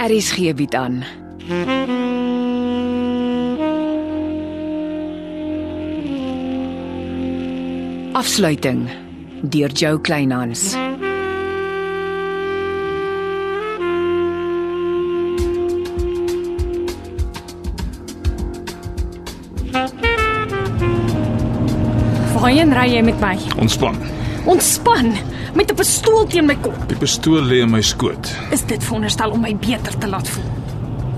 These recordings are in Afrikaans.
Aries gee bied aan. Afsluiting deur Jo Kleinhans. Waarheen ry jy met my? Ontspan. Ontspan met 'n pistool teen my kop. Die pistool lê in my skoot. Is dit veronderstel om my beter te laat voel?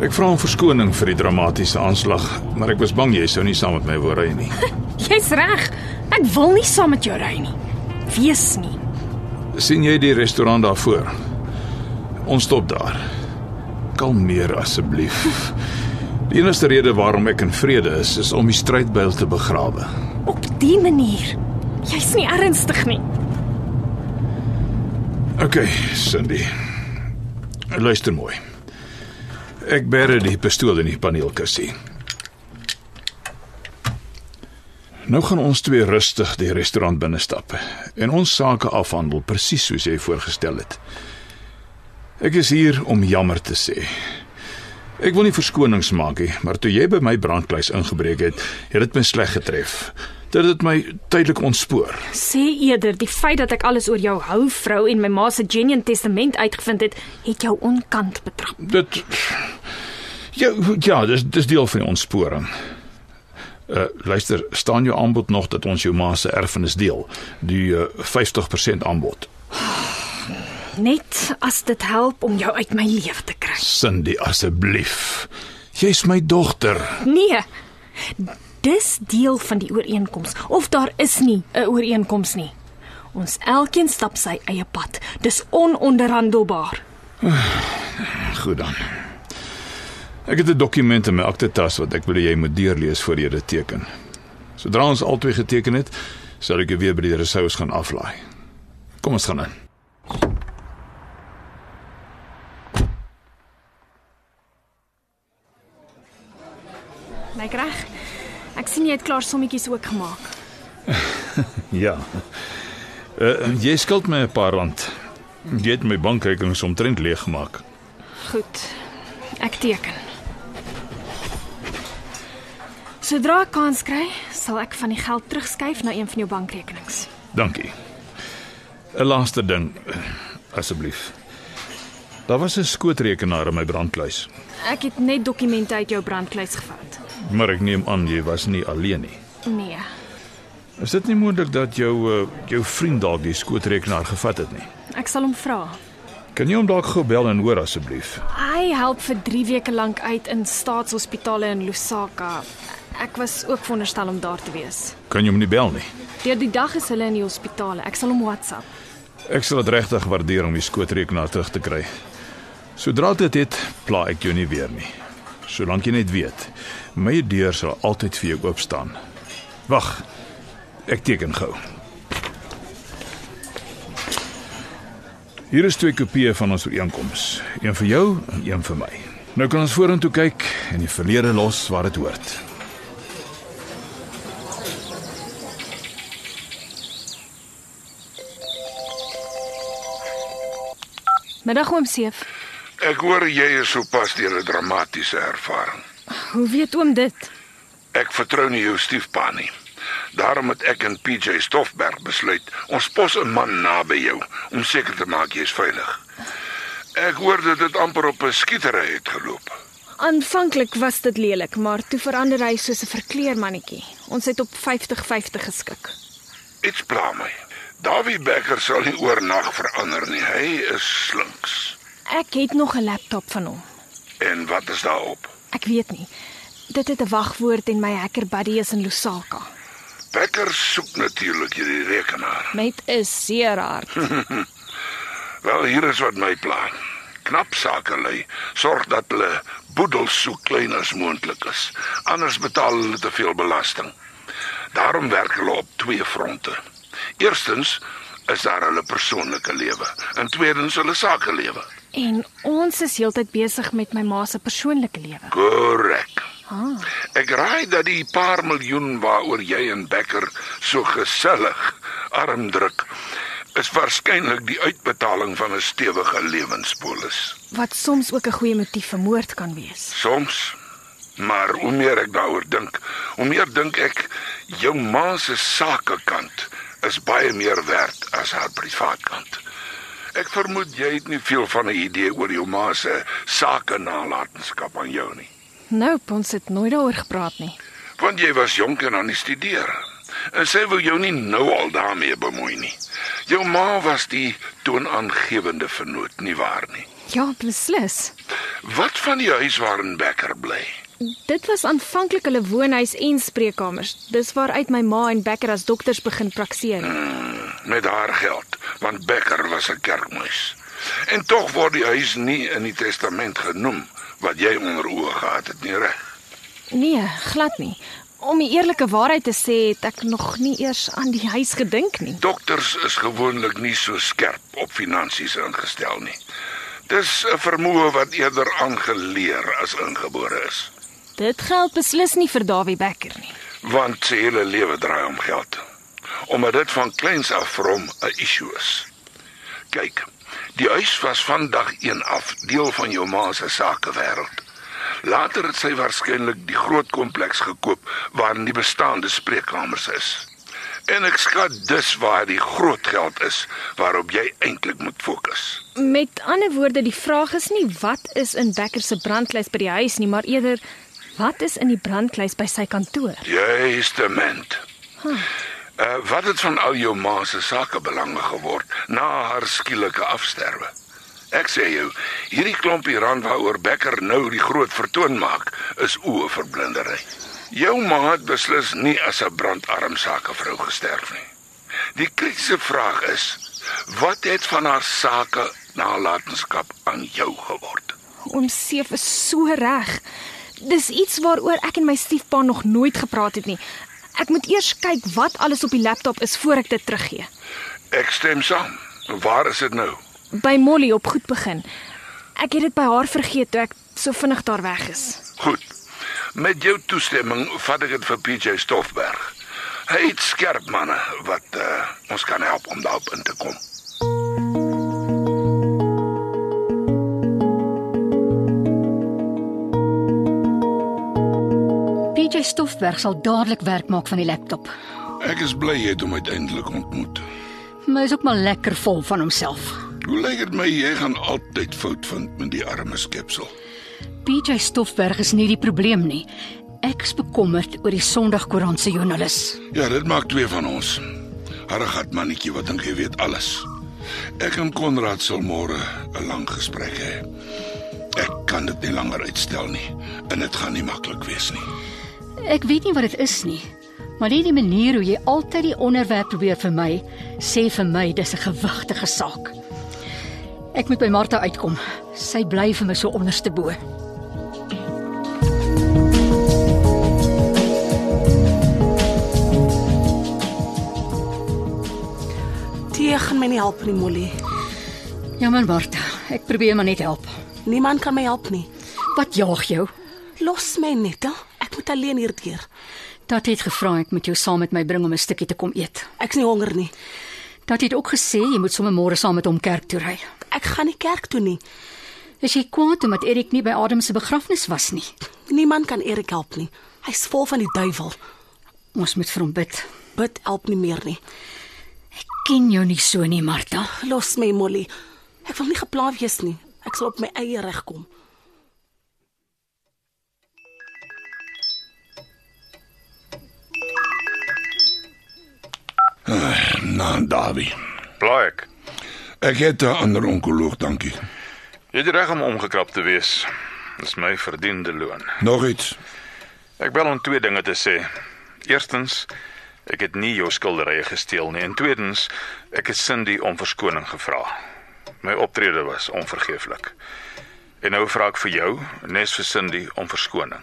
Ek vra om verskoning vir die dramatiese aanslag, maar ek was bang jy sou nie saam met my wou ry nie. Jy's reg. Ek wil nie saam met jou ry nie. Wees nie. sien jy die restaurant daarvoor? Ons stop daar. Kalmeer asseblief. Die enigste rede waarom ek in vrede is, is om die strydbuil te begrawe. Op die manier. Jy's nie ernstig nie. OK, Cindy. Luister mooi. Ek bære die pistool in die paneelkussie. Nou gaan ons twee rustig die restaurant binne stap en ons sake afhandel presies soos jy voorgestel het. Ek is hier om jammer te sê. Ek wil nie verskonings maak nie, maar toe jy by my brandkluis ingebreek het, het dit my sleg getref. Dit het my tydelik ontspoor. Sê eerder die feit dat ek alles oor jou hou vrou en my ma se genuine testament uitgevind het, het jou onkant betrap. Dit Ja, ja, dis dis deel van die ontsporing. Uh luister, staan jou aanbod nog dat ons jou ma se erfenis deel, die uh, 50% aanbod. Net as dit help om jou uit my lewe te kry. Cindy, asseblief. Jy's my dogter. Nee. Dis deel van die ooreenkoms of daar is nie 'n ooreenkoms nie. Ons elkeen stap sy eie pad. Dis ononderhandelbaar. Goed dan. Ek het 'n dokument in my aktetas wat ek wil hê jy moet deurlees voor jy dit teken. Sodra ons albei geteken het, sal ek weer by die resous gaan aflaai. Kom ons gaan in. Lyk reg. Ek sien jy het klaar sommetjies ook gemaak. Ja. Uh, jy skuld my 'n paar rand. Jy het my bankrekenings omtrent leeg gemaak. Goed. Ek teken. Sodra ek kans kry, sal ek van die geld terugskuif na een van jou bankrekenings. Dankie. 'n Laaste ding asseblief. Daar was 'n skootrekenaar in my brandkluis, Ek het net dokumente uit jou brandkluis gevat. maar ek neem aan jy was nie alleen nie. Nee. Is dit nie moontlik dat jou uh, jou vriend dalk die skootrekenaar gevat het nie? Ek sal hom vra. Kan jy hom dalk gou bel en hoor asseblief? Hy help vir 3 weke lank uit in staatshospitale in Lusaka. Ek was ook veronderstel om daar te wees. Kan jy hom nie bel nie? Deur die dag is hulle in die hospitale. Ek sal hom WhatsApp. Ek sal dit regtig waardeer om die skootrekenaar terug te kry. Sodra dit het, pla ek jou nie weer nie. Solank jy net weet, my deur sal altyd vir jou oop staan. Wag. Ek teken gou. Hier is twee kopieë van ons ooreenkoms, een vir jou en een vir my. Nou kan ons vorentoe kyk en die verlede los waar dit hoort. Middag oom Seef. Ek hoor jy is sopas deur 'n dramatiese ervaring. Hoe weet oom dit? Ek vertrou nie jou stiefpa nie. Daarom het ek en PJ Stoffberg besluit ons pos 'n man naby jou om seker te maak jy is veilig. Ek hoor dit het amper op 'n skietery het geloop. Aanvanklik was dit lelik, maar toe verander hy soos 'n verkleermannetjie. Ons het op 50-50 geskik. Iets pla my. Davie Becker sal nie oornag verander nie. Hy is slinks. Ek het nog 'n laptop van hom. En wat is daarop? Ek weet nie. Dit het 'n wagwoord en my hacker buddy is in Lusaka. Becker soek natuurlik hierdie rekenaar. Met 'n seer hart. Wel, hier is wat my plan. Knap sake lei, sorg dat hulle boedels so klein as moontlik is. Anders betaal hulle te veel belasting. Daarom werk hulle op twee fronte. Eerstens is daar hulle persoonlike lewe en tweedens hulle sakelewe. En ons is heeltyd besig met my ma se persoonlike lewe. Korrek. Ah, Ek raai dat die paar miljoen waaroor jy en Becker so gesellig arm druk is waarskynlik die uitbetaling van 'n stewige lewenspolis. Wat soms ook 'n goeie motief vir moord kan wees. Soms maar hoe meer ek daaroor dink, hoe meer dink ek jou ma se sakekant is baie meer werd as haar privaatkant. Ek vermoed jy het nie veel van 'n idee oor jou ma se sake nalatenskap aan jou nie, Nou, ons het nooit daaroor gepraat nie. want jy was jonk en aan die studeer. En sy wou jou nie nou al daarmee bemoei nie. Jou ma was die toonaangewende vernoot, nie waar nie? Ja, beslis. Wat van die huis waarin Becker bly? Dit was aanvanklik hulle woonhuis en spreekkamers. Dis waaruit my ma en Becker as dokters begin prakseer. met haar geld, want Becker was 'n kerkmuis. En tog word die huis nie in die testament genoem wat jy onder oë gehad het nie reg. Nee, glad nie. Om die eerlike waarheid te sê, het ek nog nie eers aan die huis gedink nie. Dokters is gewoonlik nie so skerp op finansies ingestel nie. Dis 'n vermoë wat eerder aangeleer as ingebore is, Dit geld beslis nie vir Dawie Becker nie. want sy hele lewe draai om geld. Omdat dit van kleins af vir hom 'n issue is. Kyk, die huis was van dag 1 af deel van jou ma se sakewêreld. Later het sy waarskynlik die groot kompleks gekoop waarin die bestaande spreekkamers is. En ek skat dis waar die groot geld is waarop jy eintlik moet fokus. Met ander woorde, die vraag is nie wat is in Becker se brandkluis by die huis nie, maar eerder wat is in die brandkluis by sy kantoor? Justament. Uh, wat het van al jou ma se sakebelange geword na haar skielike afsterwe? Ek sê jou, hierdie klompie rand waaroor Becker nou die groot vertoon maak, is oë verblindery. Jou ma het beslis nie as 'n brandarm sakevrou gesterf nie. Die kritiese vraag is, wat het van haar sake nalatenskap aan jou geword? Oom Seef is so reg. Dis iets waaroor ek en my stiefpa nog nooit gepraat het nie. Ek moet eers kyk wat alles op die laptop is voor ek dit teruggee. Ek stem saam. Waar is dit nou? By Molly op goed begin. Ek het dit by haar vergeet toe ek so vinnig daar weg is. Goed. Met jou toestemming vat ek dit vir PJ Stoffberg. Hy het skerp manne wat uh, ons kan help om daarop in te kom. PJ Stoffberg sal dadelik werk maak van die laptop. Ek is bly jy het hom uiteindelik ontmoet. Maar is ook maar lekker vol van homself. Hoe lyk dit my jy gaan altyd fout vind met die arme skepsel? PJ Stoffberg is nie die probleem nie. Ek is bekommerd oor die Sondagkoerant se joernalis. Ja, dit maak twee van ons. Harregat mannetjie wat dink hy weet alles. Ek en Konrad sal môre 'n lang gesprek hê. Ek kan dit nie langer uitstel nie en dit gaan nie maklik wees nie. Ek weet nie wat dit is nie, maar net die manier hoe jy altyd die onderwerp probeer vir my, sê vir my dis 'n gewigtige saak. Ek moet by Martha uitkom. Sy bly vir my so onderste bo. Tee gaan my nie help nie, Molly. Jammer Martha, ek probeer maar net help. Niemand kan my help nie. Wat jaag jou? Los my net, hè? Ek moet alleen hierdeur. Dat het gevra ek moet jou saam met my bring om 'n stukkie te kom eet. Ek's nie honger nie. Dat het ook gesê jy moet sommer môre saam met hom kerk toe ry. Ek gaan nie kerk toe nie. Is jy kwaad omdat Erik nie by Adam se begrafnis was nie? Niemand kan Erik help nie. Hy's vol van die duiwel. Ons moet vir hom bid. Bid help nie meer nie. Ken jou nie so nie, Martha. Los my, Molly. Ek wil nie gepla wees nie. Ek sal op my eie reg kom. Na Davie. Blaek. Ek het 'n ander onkoloog, dankie. Jy het reg om omgekrap te wees. Dis my verdiende loon. Nog iets. Ek bel om twee dinge te sê. Eerstens, ek het nie jou skilderye gesteel nie en tweedens, ek het Cindy om verskoning gevra. My optrede was onvergeeflik. En nou vra ek vir jou, nes vir Cindy om verskoning.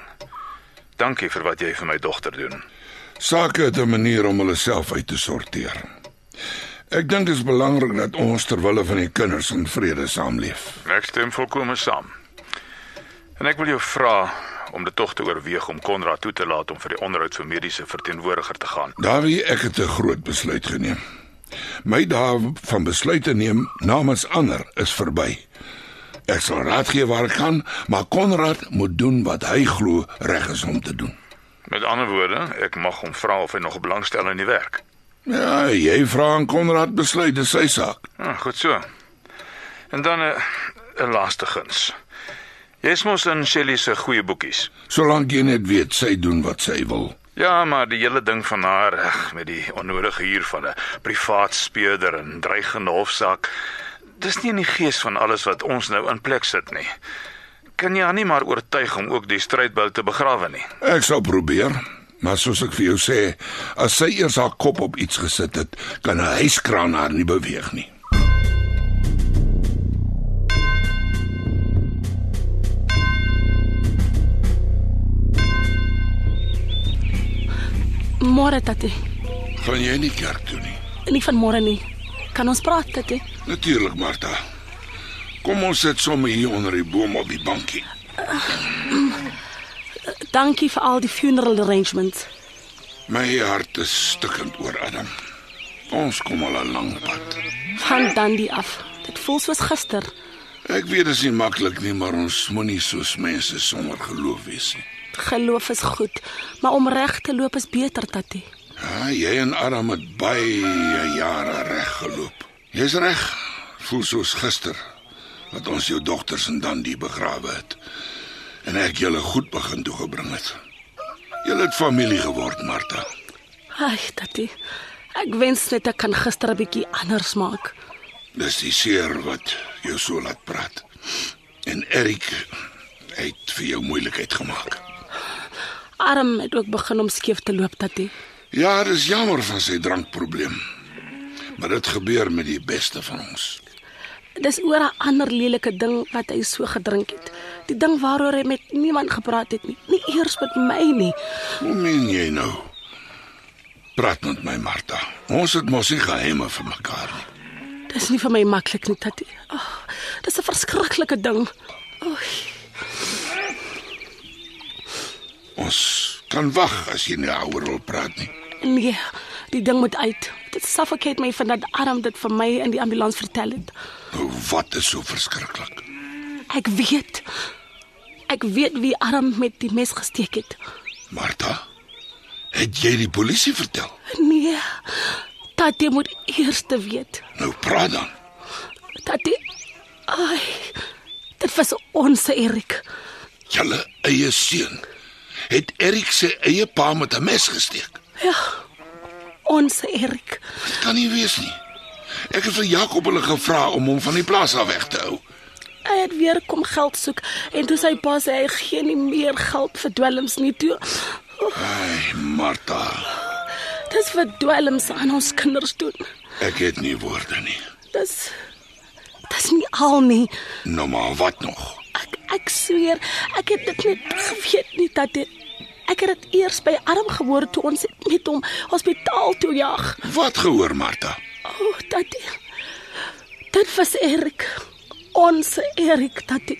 Dankie vir wat jy vir my dogter doen. Sake het 'n manier om hulle self uit te sorteer. Ek dink dit is belangrik dat ons ter wille van die kinders in vrede saamleef. Ek stem volkome saam. En ek wil jou vra om dit tog te oorweeg om Konrad toe te laat om vir die onderhoud vir mediese verteenwoordiger te gaan. Davie, ek het 'n groot besluit geneem. My dae van besluite neem namens ander is verby. Ek sal raad gee waar ek kan, maar Konrad moet doen wat hy glo reg is om te doen. Met ander woorde, ek mag hom vra of hy nog belangstel in die werk. Ja, jy vra aan Konrad besluit, dis sy saak. Ah, goed so. En dan 'n 'n laaste guns. Jy's mos in Shelley se goeie boekies. Solank jy net weet sy doen wat sy wil. Ja, maar die hele ding van haar eg, met die onnodige huur van 'n privaat speurder en dreigende hofsaak, dis nie in die gees van alles wat ons nou in plek sit nie. Kan jy haar nie maar oortuig om ook die strydbou te begrawe nie? Ek sal probeer, maar soos ek vir jou sê, as sy eers haar kop op iets gesit het, kan 'n huiskraan haar nie beweeg nie. Môre tatie. Gaan jy nie kerk toe nie? Nie van môre nie. Kan ons praat tatie? Natuurlik, Martha. Kom ons sit sommer hier onder die boom op die bankie. Dankie vir al die funeral arrangements. My hart is stikkend oor Adam. Ons kom al 'n lang pad. Van Dundee af. Dit voel soos gister. Ek weet dit is nie maklik nie, maar ons moenie soos mense sonder geloof wees nie. Geloof is goed, maar om reg te loop is beter tatie. Ja, jy en Adam het baie jare reg geloop. Jy's reg. Voel soos gister wat ons jou dogters in Dundee begrawe het. En ek julle goed begin toe gebring het. Julle het familie geword, Martha. Ai, tatie. Ek wens net ek kan gister 'n bietjie anders maak. Dis die seer wat jou so laat praat. En Erik het vir jou moeilikheid gemaak. Arm het ook begin om skeef te loop tatie. Ja, dis jammer van sy drankprobleem. Maar dit gebeur met die beste van ons. Dis oor 'n ander lelike ding wat hy so gedrink het. Die ding waaroor hy met niemand gepraat het nie, nie eers met my nie. Hoe meen jy nou? Praat met my, Martha. Ons het mos nie geheime vir mekaar nie. Dis nie vir my maklik nie, tatie. Oh, dis 'n verskriklike ding. Oei. Ons kan wag as jy nie daaroor wil praat nie. Nee, die ding moet uit. Dit suffocate my van dat arm dit vir my in die ambulans vertel het. Nou wat is so verskriklik? Ek weet. Ek weet wie arm met die mes gesteek het. Martha, het jy die polisie vertel? Nee. Tatie moet eers te weet. Nou praat dan. Tatie. Ai. Dit was ons Erik. Julle eie seun het Erik se eie pa met 'n mes gesteek. Ja. Ons Erik. Dit kan nie wees nie. Ek het vir Jakob hulle gevra om hom van die plaas af weg te hou. Hy het weer kom geld soek en toe sy pa sê hy gee nie meer geld vir dwelms nie toe. Ai, Martha, Dis vir dwelms aan ons kinders doen. ek het nie woorde nie. Dis Dis nie al nie. Nou maar wat nog? Ek ek sweer, ek het dit net geweet nie dat dit ek het dit eers by arm gehoor toe ons met hom hospitaal toe jag. Wat gehoor, Martha? O, oh, tatie. Dit was Erik. Ons Erik, tatie.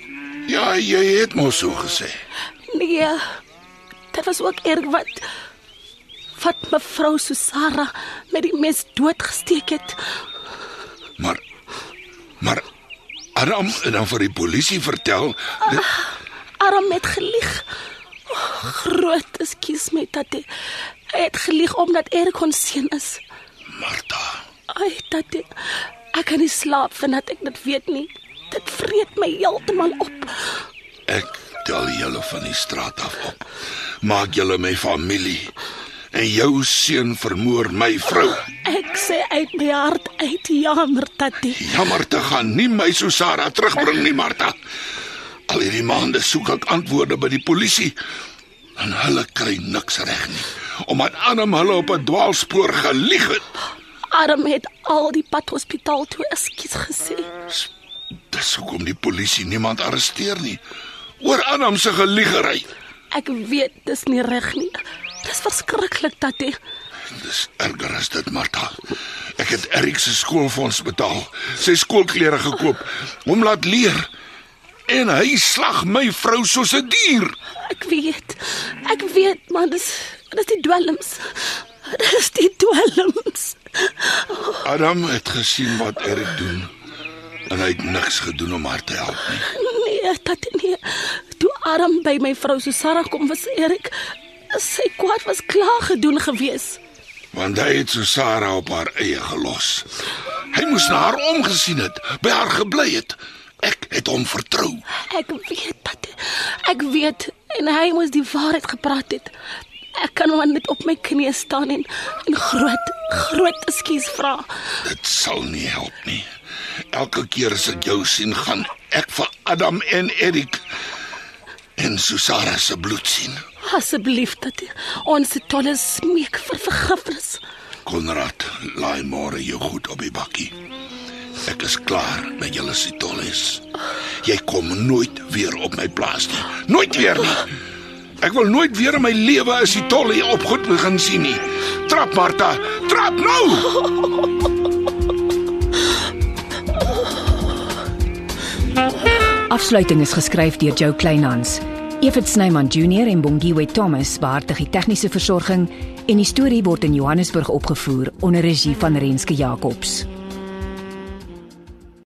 Ja, jy het mos so gesê. Nee. Dit was ook Erik wat wat mevrou Susara met die mes doodgesteek het. Maar maar Adam het dan vir die polisie vertel dit, Arm het gelieg. Groot ekskuus my tatie. Hy het gelieg omdat Erik ons seun is. Martha. Ai, tatie. Ek kan nie slaap vandat ek dit weet nie. Dit vreet my heeltemal op. Ek tel julle van die straat af op. Maak julle my familie. En jou seun vermoor my vrou. Ek sê uit my hart uit jammer tatie. Jammer te gaan nie my Susara terugbring nie, Martha. Al hierdie maande soek ek antwoorde by die polisie. En hulle kry niks reg nie. Omdat Adam hulle op 'n dwaalspoor gelieg het. Arm het al die pad hospitaal toe ekskuus gesê. Dis hoekom die polisie niemand arresteer nie. Oor Adam se geliegery. Ek weet dis nie reg nie. Dis verskriklik tatie. Dis erger as dit, Martha. Ek het Erik se skoolfonds betaal, sy skoolklere gekoop, hom laat leer. En hy slag my vrou soos 'n dier. Ek weet. Ek weet, man, dis dis die dwelms. Dis die dwelms. Adam het gesien wat Erik doen en hy het niks gedoen om haar te help nie. Nee, dat nee. Toe Aram by my vrou Susara kom was Erik sy kwaad was klaar gedoen gewees. Want hy het Sarah op haar eie gelos. Hy moes na haar omgesien het, by haar gebly het. Ek het hom vertrou. Ek weet dat ek weet en hy moes die waarheid gepraat het. Ek kan maar net op my knieë staan en en groot groot ekskuus vra. Dit sal nie help nie. Elke keer as ek jou sien, gaan ek vir Adam en Erik en Susara se bloed sien. Asseblief dat ons tolle smeek vir vergifnis. Konrad, laai môre jou goed op die bakkie. Ek is klaar met julle sitolles. Jy kom nooit weer op my plaas nie. Nooit weer nie. Ek wil nooit weer in my lewe 'n sitolle op goed begin sien nie. Trap Martha, trap nou. Afsluiting is geskryf deur Jo Kleinhans. Evit Snyman Junior en Bongwe Thomas beheer die tegniese versorging en die storie word in Johannesburg opgevoer onder regie van Renske Jacobs.